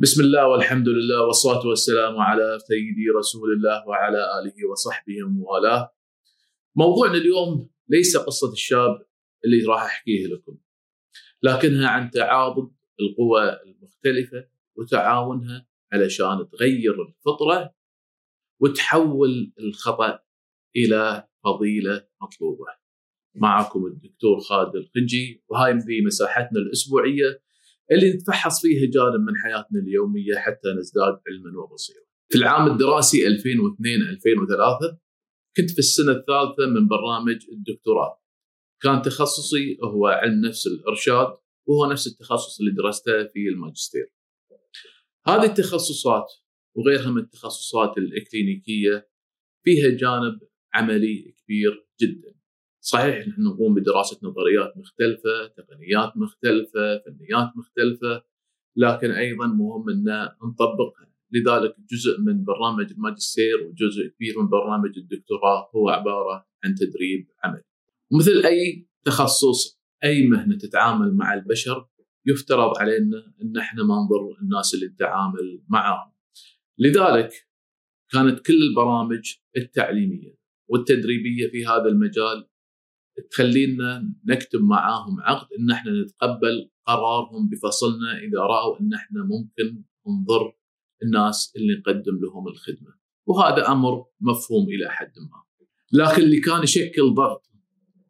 بسم الله والحمد لله والصلاة والسلام على سيدي رسول الله وعلى آله وصحبه وموالاه. موضوعنا اليوم ليس قصة الشاب اللي راح أحكيه لكم لكنها عن تعاضد القوى المختلفة وتعاونها علشان تغير الفطرة وتحول الخطأ إلى فضيلة مطلوبة. معكم الدكتور خالد القنجي وهاي ذي مساحتنا الأسبوعية اللي نتفحص فيها جانب من حياتنا اليومية حتى نزداد علما وبصيرة. في العام الدراسي 2002 2003 كنت في السنة الثالثة من برنامج الدكتوراه. كان تخصصي هو علم نفس الإرشاد وهو نفس التخصص اللي درسته في الماجستير. هذه التخصصات وغيرها من التخصصات الإكلينيكية فيها جانب عملي كبير جدا. صحيح نحن نقوم بدراسة نظريات مختلفة، تقنيات مختلفة، فنيات مختلفة، لكن أيضا مهم أن نطبقها، لذلك جزء من برنامج الماجستير وجزء كبير من برنامج الدكتوراه هو عبارة عن تدريب عملي. مثل أي تخصص أي مهنة تتعامل مع البشر يفترض علينا أن إحنا ما نضر الناس اللي نتعامل معاهم. لذلك كانت كل البرامج التعليمية والتدريبية في هذا المجال تخلينا نكتب معاهم عقد إن إحنا نتقبل قرارهم بفصلنا إذا رأوا إن إحنا ممكن نضر الناس اللي نقدم لهم الخدمة. وهذا أمر مفهوم إلى حد ما. لكن اللي كان يشكل ضغط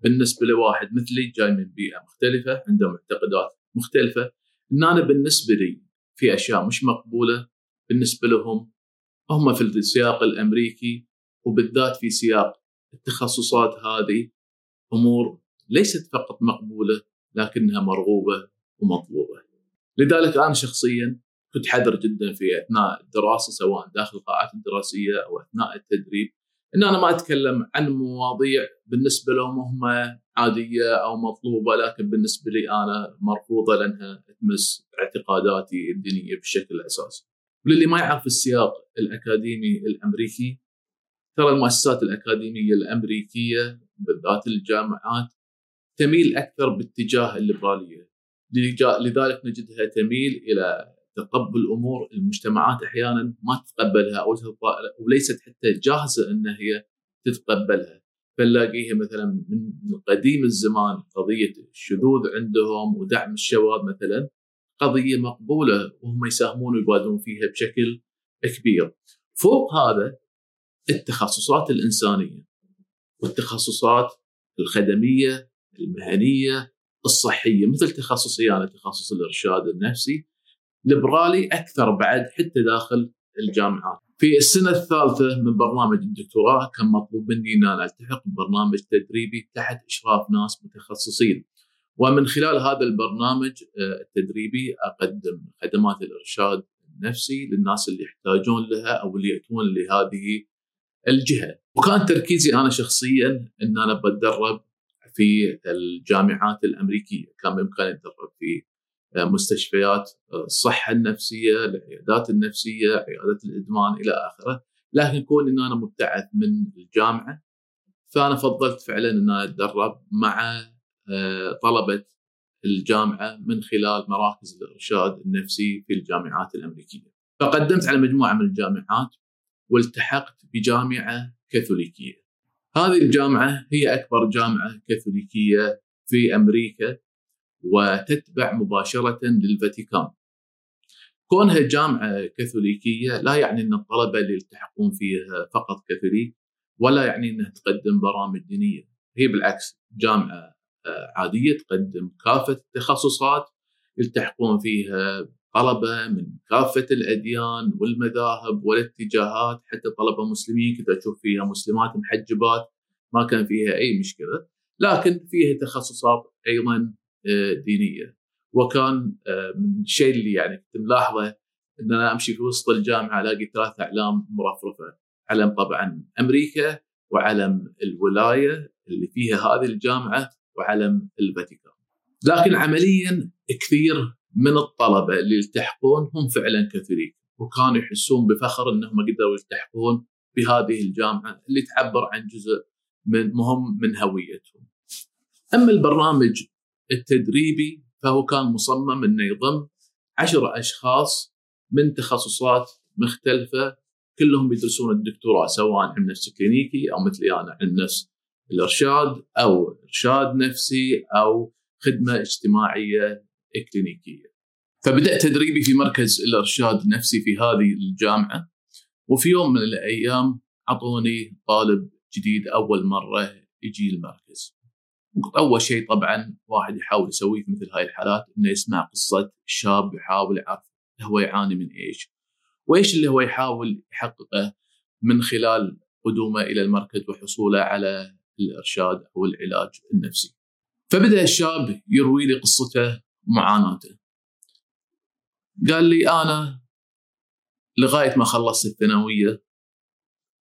بالنسبة لواحد مثلي جاي من بيئة مختلفة عنده معتقدات مختلفة إن أنا بالنسبة لي في أشياء مش مقبولة بالنسبة لهم. هم في السياق الأمريكي وبالذات في سياق التخصصات هذه أمور ليست فقط مقبولة لكنها مرغوبة ومطلوبة. لذلك أنا شخصيا كنت حذر جدا في أثناء الدراسة سواء داخل القاعات الدراسية أو أثناء التدريب إن أنا ما أتكلم عن مواضيع بالنسبة لهم هم عادية أو مطلوبة لكن بالنسبة لي أنا مرفوضة لأنها تمس اعتقاداتي الدينية بشكل أساسي. وللي ما يعرف السياق الأكاديمي الأمريكي ترى المؤسسات الأكاديمية الأمريكية بالذات الجامعات تميل أكثر باتجاه الليبرالية لذلك نجدها تميل إلى تقبل أمور المجتمعات أحيانا ما تتقبلها أو وليست حتى جاهزة أن هي تتقبلها فنلاقيها مثلا من قديم الزمان قضية الشذوذ عندهم ودعم الشباب مثلا قضية مقبولة وهم يساهمون ويبادرون فيها بشكل كبير. فوق هذا التخصصات الإنسانية والتخصصات الخدمية المهنية الصحية مثل تخصصي أنا تخصص الإرشاد النفسي ليبرالي أكثر بعد حتى داخل الجامعات. في السنة الثالثة من برنامج الدكتوراه كان مطلوب مني إن أنا ألتحق ببرنامج تدريبي تحت إشراف ناس متخصصين. ومن خلال هذا البرنامج آه، التدريبي أقدم خدمات الإرشاد النفسي للناس اللي يحتاجون لها أو اللي يأتون لهذه الجهة وكان تركيزي أنا شخصيا إن أنا بتدرب في الجامعات الأمريكية كان بإمكاني أتدرب في مستشفيات الصحه النفسية العيادات النفسية عيادات الإدمان إلى آخره لكن كون إن أنا مبتعث من الجامعة فأنا فضلت فعلا إن أنا أتدرب مع آه، طلبة الجامعة من خلال مراكز الإرشاد النفسي في الجامعات الأمريكية. فقدمت على مجموعة من الجامعات والتحقت بجامعة كاثوليكية. هذه الجامعة هي أكبر جامعة كاثوليكية في أمريكا وتتبع مباشرة للفاتيكان. كونها جامعة كاثوليكية لا يعني أن الطلبة اللي يلتحقون فيها فقط كاثوليك ولا يعني أنها تقدم برامج دينية، هي بالعكس جامعة آه، عادية تقدم كافة التخصصات يلتحقون فيها طلبة من كافه الأديان والمذاهب والاتجاهات حتى طلبة مسلمين كنت أشوف فيها مسلمات محجبات ما كان فيها أي مشكلة. لكن فيها تخصصات أيضا آه، دينية. وكان آه، من الشيء اللي يعني كنت ملاحظة إن أنا أمشي في وسط الجامعة ألاقي ثلاث أعلام مرفرفة. علم طبعا أمريكا وعلم الولاية اللي فيها هذه الجامعة وعلم الفاتيكان. لكن عمليا كثير من الطلبة اللي يلتحقون هم فعلا كاثوليك وكانوا يحسون بفخر إنهم قدروا يلتحقون بهذه الجامعة اللي تعبر عن جزء من مهم من هويتهم. أما البرنامج التدريبي فهو كان مصمم إنه يضم عشر أشخاص من تخصصات مختلفة كلهم يدرسون الدكتوراه سواء علم نفس كلينيكي أو مثلي أنا علم نفس الإرشاد أو إرشاد نفسي أو خدمة اجتماعية كلينيكيه. فبدات تدريبي في مركز الإرشاد النفسي في هذه الجامعة وفي يوم من الأيام اعطوني طالب جديد أول مرة يجي المركز. أول شيء طبعا واحد يحاول يسويه في مثل هاي الحالات إنه يسمع قصة شاب يحاول يعرف هو يعاني من إيش وإيش اللي هو يحاول يحققه من خلال قدومه إلى المركز وحصوله على الإرشاد أو العلاج النفسي. فبدأ الشاب يروي لي قصته ومعاناته. قال لي أنا لغاية ما خلصت الثانوية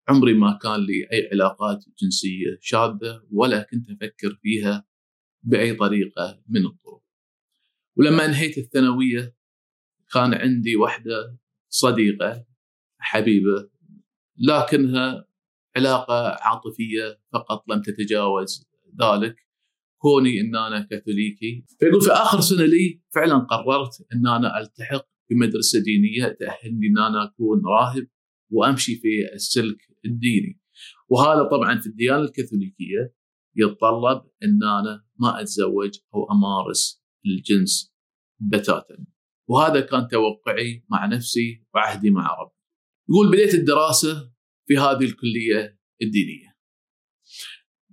عمري ما كان لي أي علاقات جنسية شاذة ولا كنت أفكر فيها بأي طريقة من الطرق. ولما انهيت الثانوية كان عندي واحدة صديقة حبيبة لكنها علاقة عاطفية فقط لم تتجاوز ذلك كوني إن أنا كاثوليكي. فيقول في آخر سنة لي فعلا قررت إن أنا ألتحق بمدرسة دينية تأهلني إن أنا أكون راهب وأمشي في السلك الديني. وهذا طبعا في الديانة الكاثوليكية يتطلب إن أنا ما أتزوج أو أمارس الجنس بتاتا. وهذا كان توقعي مع نفسي وعهدي مع ربي. يقول بديت الدراسة في هذه الكلية الدينية.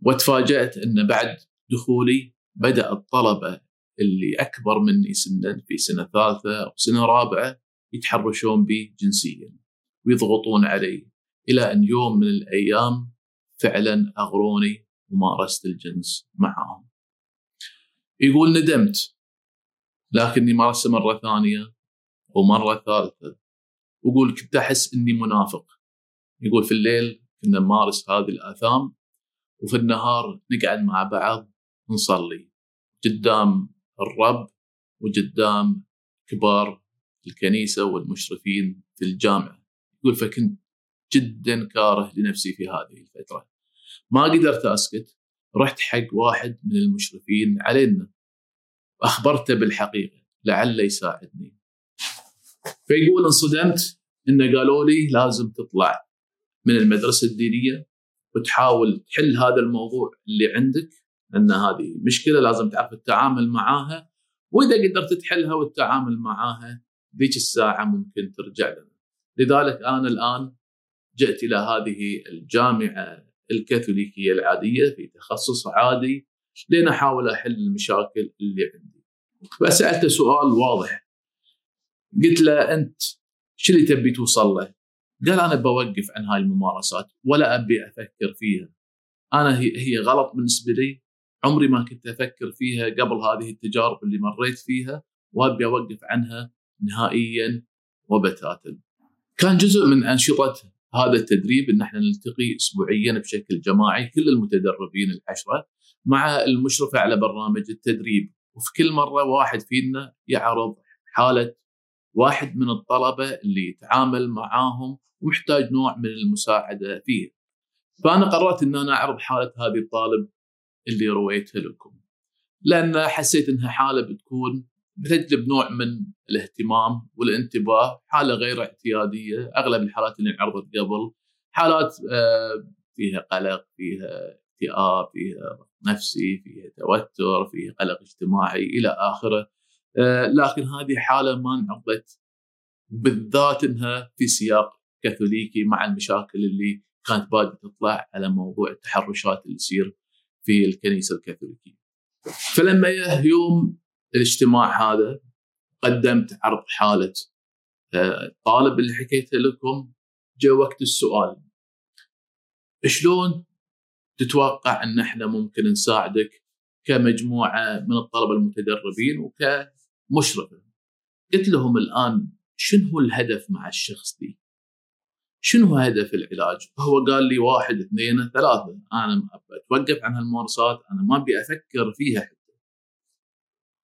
وتفاجأت أن بعد دخولي بدأ الطلبة اللي أكبر مني سنا في سنة ثالثة أو سنة رابعة يتحرشون بي جنسيا ويضغطون علي إلى أن يوم من الأيام فعلا أغروني ومارست الجنس معهم يقول ندمت لكني مارسته مرة ثانية ومرة ثالثة. ويقول كنت أحس إني منافق. يقول في الليل كنا نمارس هذه الآثام وفي النهار نقعد مع بعض نصلي. قدام الرب وقدام كبار الكنيسة والمشرفين في الجامعة يقول فكنت جدا كاره لنفسي في هذه الفترة. ما قدرت أسكت. رحت حق واحد من المشرفين علينا. واخبرته بالحقيقة لعله يساعدني. فيقول انصدمت انه قالوا لي لازم تطلع من المدرسة الدينية وتحاول تحل هذا الموضوع اللي عندك. لأن هذه مشكلة لازم تعرف التعامل معاها وإذا قدرت تحلها والتعامل معاها ذيك الساعة ممكن ترجع لنا. لذلك أنا الآن جئت إلى هذه الجامعة الكاثوليكية العادية في تخصص عادي لين أحاول أحل المشاكل اللي عندي. فسالته سؤال واضح قلت له أنت شو اللي تبي توصل له؟ قال أنا بوقف عن هاي الممارسات ولا أبي أفكر فيها. أنا هي هي غلط بالنسبة لي عمري ما كنت أفكر فيها قبل هذه التجارب اللي مريت فيها وأبي أوقف عنها نهائيا وبتاتا. كان جزء من أنشطة هذا التدريب إن إحنا نلتقي اسبوعيا بشكل جماعي كل المتدربين العشرة مع المشرفه على برنامج التدريب وفي كل مرة واحد فينا يعرض حالة واحد من الطلبة اللي يتعامل معاهم ومحتاج نوع من المساعدة فيه. فأنا قررت إن أنا أعرض حالة هذه الطالب اللي رويتها لكم. لأن حسيت إنها حالة بتكون بتجلب نوع من الاهتمام والانتباه، حالة غير اعتيادية، أغلب الحالات اللي انعرضت قبل حالات آه، فيها قلق، فيها اكتئاب فيها نفسي فيها توتر فيها قلق اجتماعي إلى آخره آه، لكن هذه حالة ما انعرضت بالذات إنها في سياق كاثوليكي مع المشاكل اللي كانت بادئه تطلع على موضوع التحرشات اللي تصير في الكنيسة الكاثوليكية. فلما يوم الاجتماع هذا قدمت عرض حالة آه، الطالب اللي حكيته لكم جاء وقت السؤال شلون تتوقع أن إحنا ممكن نساعدك كمجموعة من الطلبة المتدربين وكمشرفة. قلت لهم الآن شنو الهدف مع الشخص دي؟ شنو هدف العلاج؟ هو قال لي واحد اثنين ثلاثة، أنا أتوقف عن هالممارسات، أنا ما أبي أفكر فيها حتى.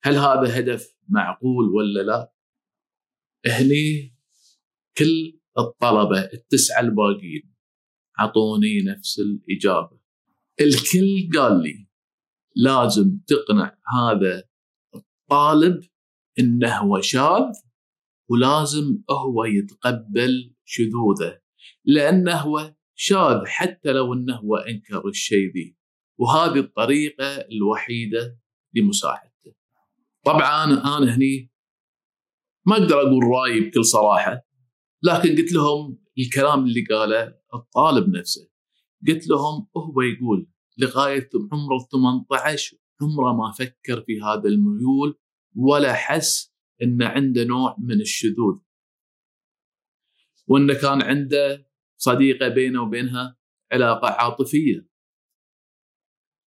هل هذا هدف معقول ولا لا؟ هني كل الطلبة التسعة الباقيين أعطوني نفس الإجابة. الكل قال لي لازم تقنع هذا الطالب إنه هو شاذ ولازم هو يتقبل شذوذه لأنه هو شاذ حتى لو أنه هو أنكر الشيء ذي. وهذه الطريقة الوحيدة لمساعدته. طبعا أنا هني ما أقدر أقول رأيي بكل صراحة لكن قلت لهم الكلام اللي قاله الطالب نفسه. قلت لهم هو يقول لغاية عمره 18 عمره ما فكر في هذا الميول ولا حس ان عنده نوع من الشذوذ. وإنه كان عنده صديقة بينه وبينها علاقة عاطفية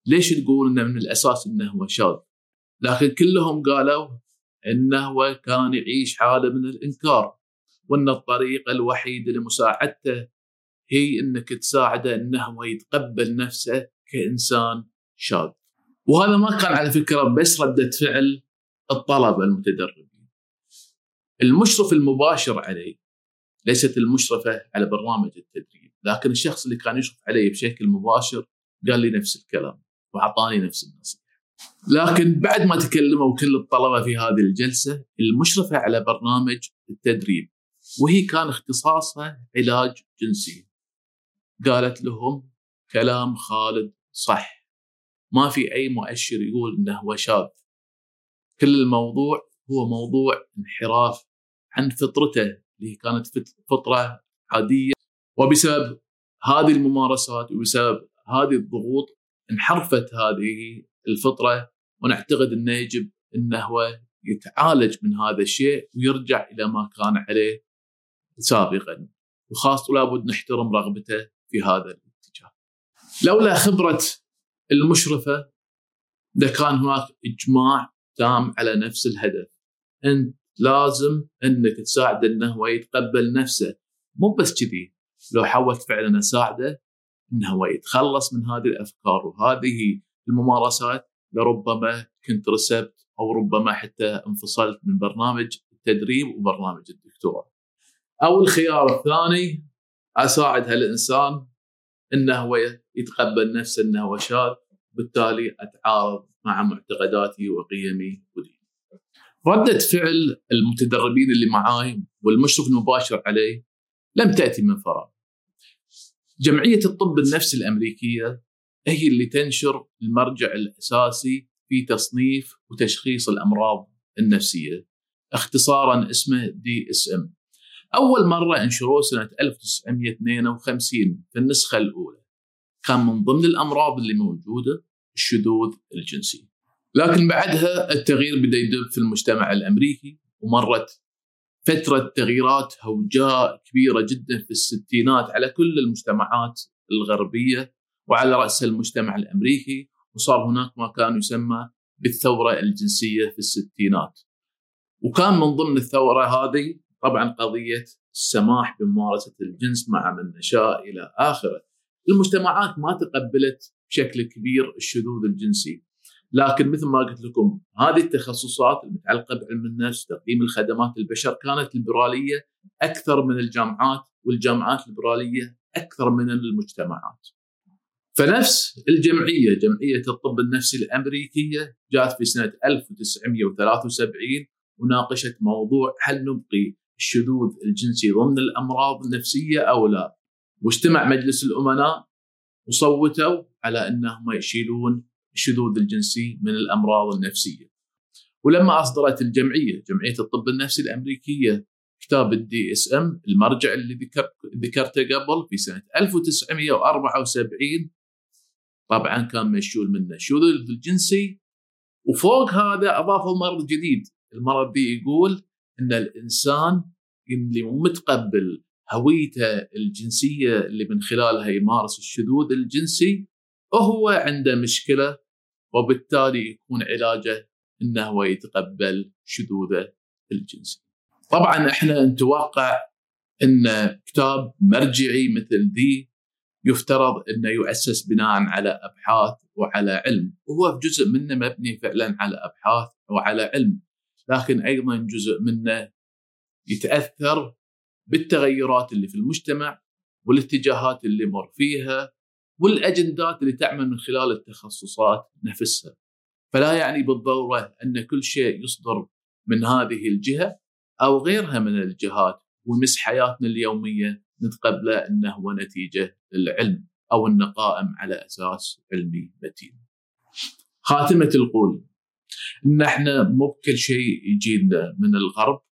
ليش تقول إنه من الأساس إنه هو شاذ لكن كلهم قالوا إنه هو كان يعيش حالة من الإنكار وإن الطريقة الوحيده لمساعدته هي إنك تساعده إنه هو يتقبل نفسه كإنسان شاذ. وهذا ما كان على فكرة بس ردة فعل الطلبة المتدربين. المشرف المباشر عليه ليست المشرفة على برنامج التدريب، لكن الشخص اللي كان يشرف علي بشكل مباشر قال لي نفس الكلام وأعطاني نفس النصيحة. لكن بعد ما تكلموا كل الطلبة في هذه الجلسة المشرفة على برنامج التدريب وهي كان اختصاصها علاج جنسي. قالت لهم كلام خالد صح. ما في أي مؤشر يقول إنه هو شاذ. كل الموضوع هو موضوع انحراف عن فطرته. اللي كانت فطرة عادية. وبسبب هذه الممارسات وبسبب هذه الضغوط انحرفت هذه الفطرة ونعتقد إنه يجب انه هو يتعالج من هذا الشيء ويرجع إلى ما كان عليه سابقا. وخاصة لابد نحترم رغبته في هذا الاتجاه. لولا خبرة المشرفة لكان هناك إجماع تام على نفس الهدف. أنت لازم أنك تساعده أنه هو يتقبل نفسه. مو بس كذي لو حاولت فعلا أساعده أنه هو يتخلص من هذه الأفكار وهذه الممارسات لربما كنت رسبت أو ربما حتى انفصلت من برنامج التدريب وبرنامج الدكتوراه. أو الخيار الثاني أساعد هالإنسان إنه هو يتقبل نفسه إنه هو شاذ بالتالي أتعارض مع معتقداتي وقيمي وديني. ردة فعل المتدربين اللي معاي والمشرف المباشر عليه لم تأتي من فراغ. جمعية الطب النفسي الأمريكية هي اللي تنشر المرجع الأساسي في تصنيف وتشخيص الأمراض النفسية اختصارا اسمه دي اس ام أول مرة انشروه سنة 1952 في النسخة الأولى. كان من ضمن الأمراض اللي موجودة الشذوذ الجنسي. لكن بعدها التغيير بدأ يدب في المجتمع الأمريكي ومرت فترة تغييرات هوجاء كبيرة جدا في الستينات على كل المجتمعات الغربية وعلى رأس المجتمع الأمريكي وصار هناك ما كان يسمى بالثورة الجنسية في الستينات وكان من ضمن الثورة هذه طبعا قضية السماح بممارسة الجنس مع من نشاء إلى آخره. المجتمعات ما تقبلت بشكل كبير الشذوذ الجنسي. لكن مثل ما قلت لكم هذه التخصصات المتعلقة بعلم النفس تقديم الخدمات للبشر كانت ليبرالية أكثر من الجامعات والجامعات الليبراليه أكثر من المجتمعات. فنفس الجمعية جمعية الطب النفسي الأمريكية جاءت في سنة 1973 وناقشت موضوع هل نبقي الشذوذ الجنسي ضمن الأمراض النفسية أو لا واجتمع مجلس الأمناء وصوتوا على أنهم يشيلون الشذوذ الجنسي من الأمراض النفسية. ولما أصدرت الجمعية جمعية الطب النفسي الأمريكية كتاب ال DSM المرجع اللي ذكر ذكرته قبل في سنة 1974 طبعا كان مشيول منه. الشذوذ الجنسي وفوق هذا اضافوا مرض جديد. المرض دي يقول إن الإنسان اللي متقبل هويته الجنسية اللي من خلالها يمارس الشذوذ الجنسي وهو عنده مشكلة وبالتالي يكون علاجه إنه هو يتقبل شذوذه الجنسي. طبعا إحنا نتوقع إن كتاب مرجعي مثل ذي يفترض إنه يؤسس بناء على أبحاث وعلى علم، وهو جزء منه مبني فعلا على أبحاث وعلى علم، لكن أيضا جزء منه يتأثر بالتغيرات اللي في المجتمع والاتجاهات اللي مر فيها والأجندات اللي تعمل من خلال التخصصات نفسها. فلا يعني بالضرورة أن كل شيء يصدر من هذه الجهة أو غيرها من الجهات ونمس حياتنا اليومية نتقبله انه هو نتيجة للعلم أو انه قائم على أساس علمي متين. خاتمة القول إن إحنا مو بكل شيء يجينا من الغرب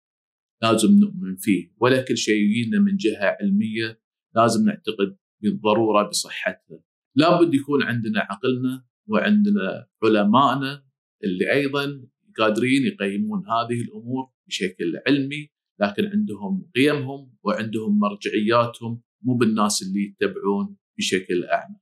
لازم نؤمن فيه ولا كل شيء يجينا من جهة علمية لازم نعتقد بالضرورة بصحتها. لابد يكون عندنا عقلنا وعندنا علمائنا اللي أيضا قادرين يقيمون هذه الأمور بشكل علمي لكن عندهم قيمهم وعندهم مرجعياتهم مو بالناس اللي يتبعون بشكل أعمى.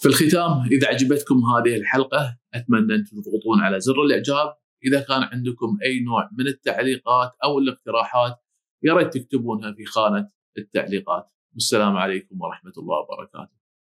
في الختام إذا عجبتكم هذه الحلقة أتمنى أن تضغطون على زر الإعجاب، إذا كان عندكم أي نوع من التعليقات أو الاقتراحات يا ريت تكتبونها في خانة التعليقات. والسلام عليكم ورحمة الله وبركاته.